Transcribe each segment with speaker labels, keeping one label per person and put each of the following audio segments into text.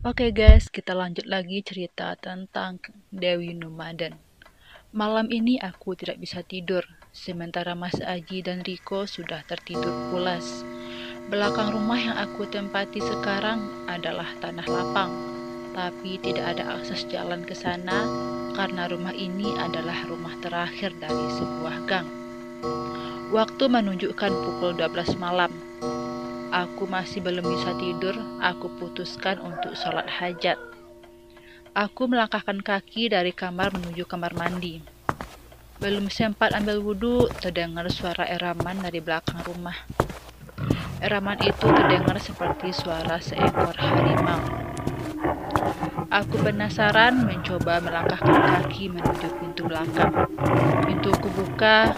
Speaker 1: Oke guys, kita lanjut lagi cerita tentang Dewi Nomaden. Malam ini aku tidak bisa tidur, sementara Mas Aji dan Riko sudah tertidur pulas. Belakang rumah yang aku tempati sekarang adalah tanah lapang, tapi tidak ada akses jalan ke sana karena rumah ini adalah rumah terakhir dari sebuah gang. Waktu menunjukkan pukul 12 malam, Aku masih belum bisa tidur, aku putuskan untuk sholat hajat. Aku melangkahkan kaki dari kamar menuju kamar mandi. Belum sempat ambil wudhu, terdengar suara eraman dari belakang rumah. Eraman itu terdengar seperti suara seekor harimau. Aku penasaran mencoba melangkahkan kaki menuju pintu belakang. Pintu kubuka,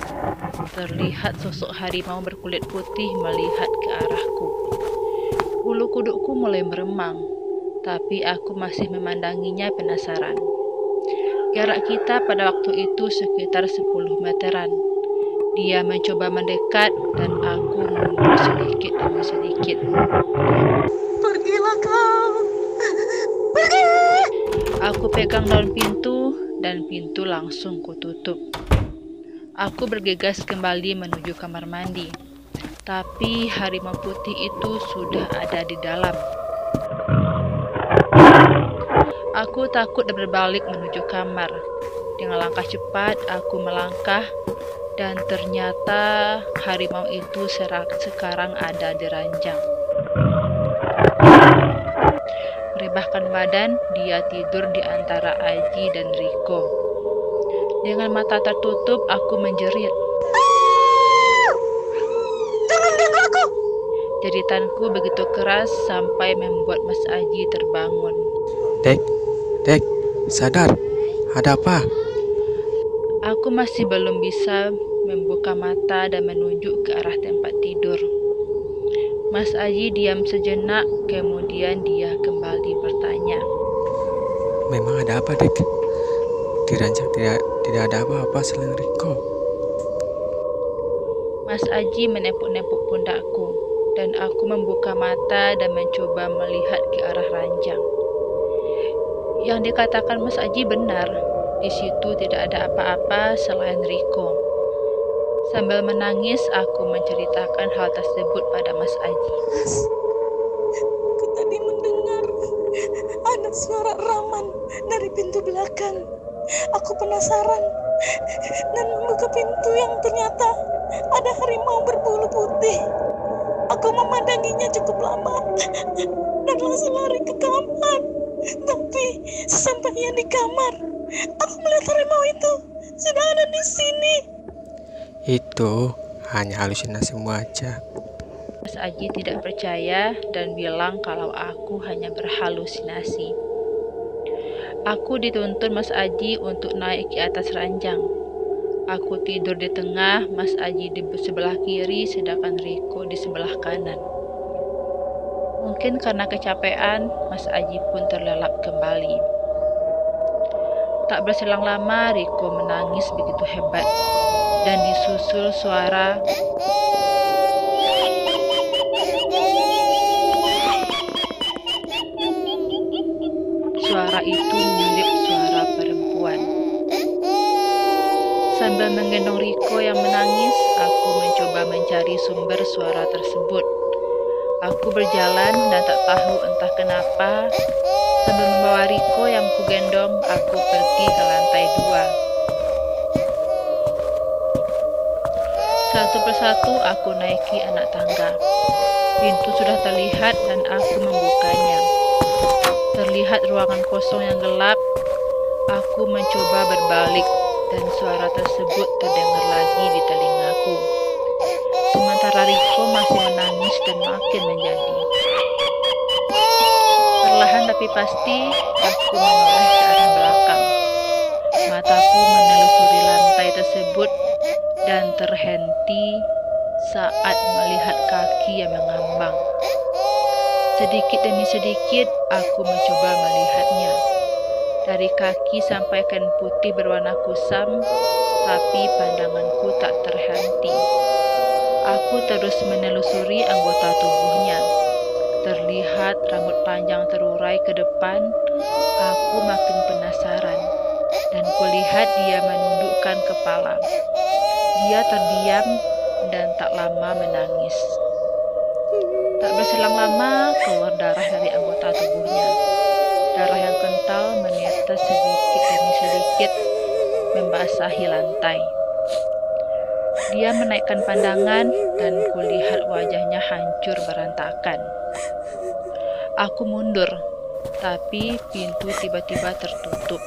Speaker 1: terlihat sosok harimau berkulit putih melihat ke arahku. Bulu kudukku mulai meremang, tapi aku masih memandanginya penasaran. Jarak kita pada waktu itu sekitar 10 meteran. Dia mencoba mendekat dan aku mundur sedikit demi sedikit.
Speaker 2: Pergilah kau. Pergi.
Speaker 1: Aku pegang daun pintu dan pintu langsung kututup. Aku bergegas kembali menuju kamar mandi, tapi harimau putih itu sudah ada di dalam. Aku takut dan berbalik menuju kamar. Dengan langkah cepat, aku melangkah, dan ternyata harimau itu sekarang ada di ranjang. Merebahkan badan, dia tidur di antara Aji dan Riko. Dengan mata tertutup, aku menjerit.
Speaker 2: Jangan ganggu aku.
Speaker 1: Jeritanku begitu keras sampai membuat Mas Aji terbangun.
Speaker 3: Dek, Dek, sadar. Ada apa?
Speaker 1: Aku masih belum bisa membuka mata dan menunjuk ke arah tempat tidur. Mas Aji diam sejenak, kemudian dia kembali bertanya.
Speaker 3: Memang ada apa, Dek? Dirancang tidak tidak ada apa-apa selain Riko.
Speaker 1: Mas Aji menepuk-nepuk pundakku dan aku membuka mata dan mencoba melihat ke arah ranjang. Yang dikatakan Mas Aji benar, di situ tidak ada apa-apa selain Riko. Sambil menangis, aku menceritakan hal tersebut pada Mas Aji.
Speaker 2: Mas, aku tadi mendengar ada suara raman dari pintu belakang. Aku penasaran dan membuka pintu yang ternyata ada harimau berbulu putih. Aku memandanginya cukup lama dan langsung lari ke kamar. Tapi sesampainya di kamar, aku melihat harimau itu sudah ada di sini.
Speaker 3: Itu hanya halusinasi aja.
Speaker 1: Mas Aji tidak percaya dan bilang kalau aku hanya berhalusinasi. Aku dituntun Mas Aji untuk naik ke atas ranjang. Aku tidur di tengah, Mas Aji di sebelah kiri, sedangkan Riko di sebelah kanan. Mungkin karena kecapean, Mas Aji pun terlelap kembali. Tak berselang lama, Riko menangis begitu hebat dan disusul suara Sambil menggendong Riko yang menangis, aku mencoba mencari sumber suara tersebut. Aku berjalan dan tak tahu entah kenapa, sambil membawa Riko yang kugendong, aku pergi ke lantai dua. Satu persatu aku naiki anak tangga. Pintu sudah terlihat dan aku membukanya. Terlihat ruangan kosong yang gelap. Aku mencoba berbalik dan suara tersebut terdengar lagi di telingaku. Sementara Riko masih menangis dan makin menjadi. Perlahan tapi pasti aku menoleh ke arah belakang. Mataku menelusuri lantai tersebut dan terhenti saat melihat kaki yang mengambang. Sedikit demi sedikit, aku mencoba melihatnya. Dari kaki sampai kain putih berwarna kusam, tapi pandanganku tak terhenti. Aku terus menelusuri anggota tubuhnya. terlihat rambut panjang terurai ke depan, aku makin penasaran dan kulihat dia menundukkan kepala. Dia terdiam dan tak lama menangis. Tak berselang lama keluar darah dari anggota tubuhnya. Darah yang kental menetes sedikit demi sedikit membasahi lantai. Dia menaikkan pandangan dan kulihat wajahnya hancur berantakan. Aku mundur, tapi pintu tiba-tiba tertutup.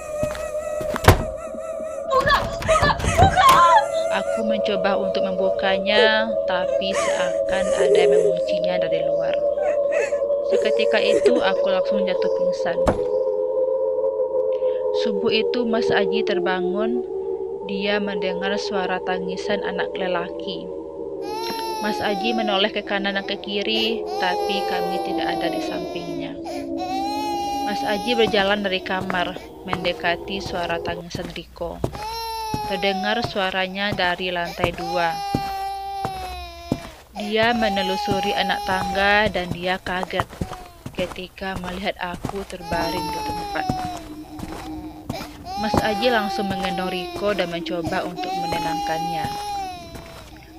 Speaker 1: Aku mencoba untuk membukanya, tapi seakan ada yang menguncinya dari luar. Seketika itu aku langsung jatuh pingsan. Subuh itu Mas Aji terbangun dia mendengar suara tangisan anak lelaki. Mas Aji menoleh ke kanan dan ke kiri, tapi kami tidak ada di sampingnya. Mas Aji berjalan dari kamar, mendekati suara tangisan Riko. Terdengar suaranya dari lantai dua. Dia menelusuri anak tangga dan dia kaget ketika melihat aku terbaring di tempat. Mas Aji langsung menggendong Riko dan mencoba untuk menenangkannya.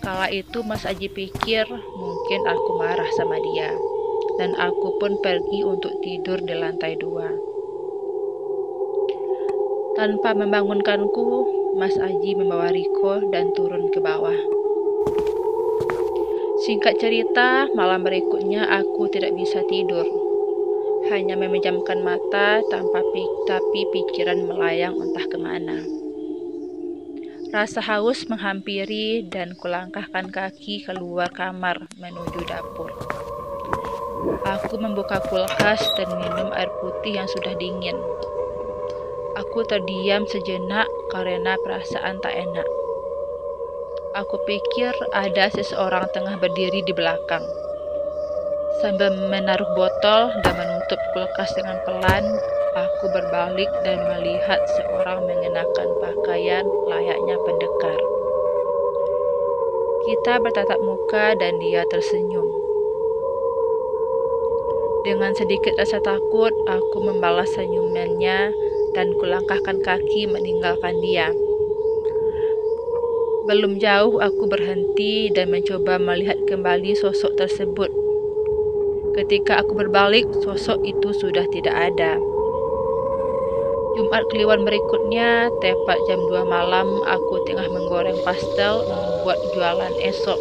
Speaker 1: Kala itu Mas Aji pikir mungkin aku marah sama dia, dan aku pun pergi untuk tidur di lantai dua. Tanpa membangunkanku, Mas Aji membawa Riko dan turun ke bawah. Singkat cerita, malam berikutnya aku tidak bisa tidur hanya memejamkan mata tanpa pik tapi pikiran melayang entah ke mana. Rasa haus menghampiri dan kulangkahkan kaki keluar kamar menuju dapur. Aku membuka kulkas dan minum air putih yang sudah dingin. Aku terdiam sejenak karena perasaan tak enak. Aku pikir ada seseorang tengah berdiri di belakang. Sambil menaruh botol dan menutup kulkas dengan pelan, aku berbalik dan melihat seorang mengenakan pakaian layaknya pendekar. Kita bertatap muka dan dia tersenyum. Dengan sedikit rasa takut, aku membalas senyumannya dan kulangkahkan kaki meninggalkan dia. Belum jauh aku berhenti dan mencoba melihat kembali sosok tersebut Ketika aku berbalik, sosok itu sudah tidak ada. Jumat Kliwon berikutnya, tepat jam 2 malam, aku tengah menggoreng pastel membuat jualan esok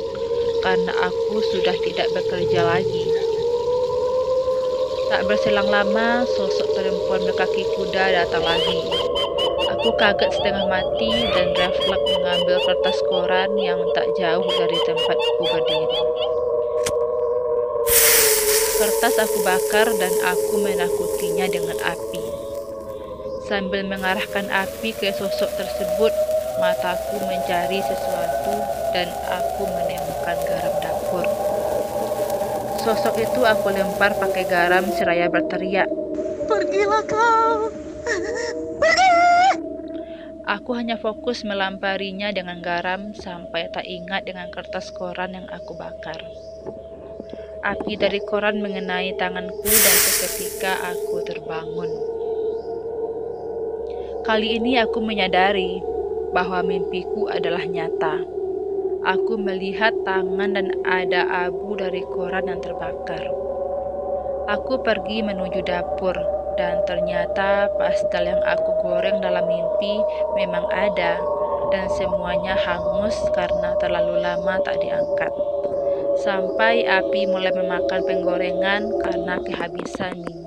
Speaker 1: karena aku sudah tidak bekerja lagi. Tak berselang lama, sosok perempuan berkaki kuda datang lagi. Aku kaget setengah mati dan refleks mengambil kertas koran yang tak jauh dari tempatku berdiri. Kertas aku bakar dan aku menakutinya dengan api. Sambil mengarahkan api ke sosok tersebut, mataku mencari sesuatu dan aku menemukan garam dapur. Sosok itu aku lempar pakai garam seraya berteriak.
Speaker 2: Pergilah kau. Pergi.
Speaker 1: Aku hanya fokus melamparinya dengan garam sampai tak ingat dengan kertas koran yang aku bakar. Api dari koran mengenai tanganku dan seketika aku terbangun. Kali ini aku menyadari bahwa mimpiku adalah nyata. Aku melihat tangan dan ada abu dari koran yang terbakar. Aku pergi menuju dapur dan ternyata pastel yang aku goreng dalam mimpi memang ada dan semuanya hangus karena terlalu lama tak diangkat sampai api mulai memakan penggorengan karena kehabisan minyak.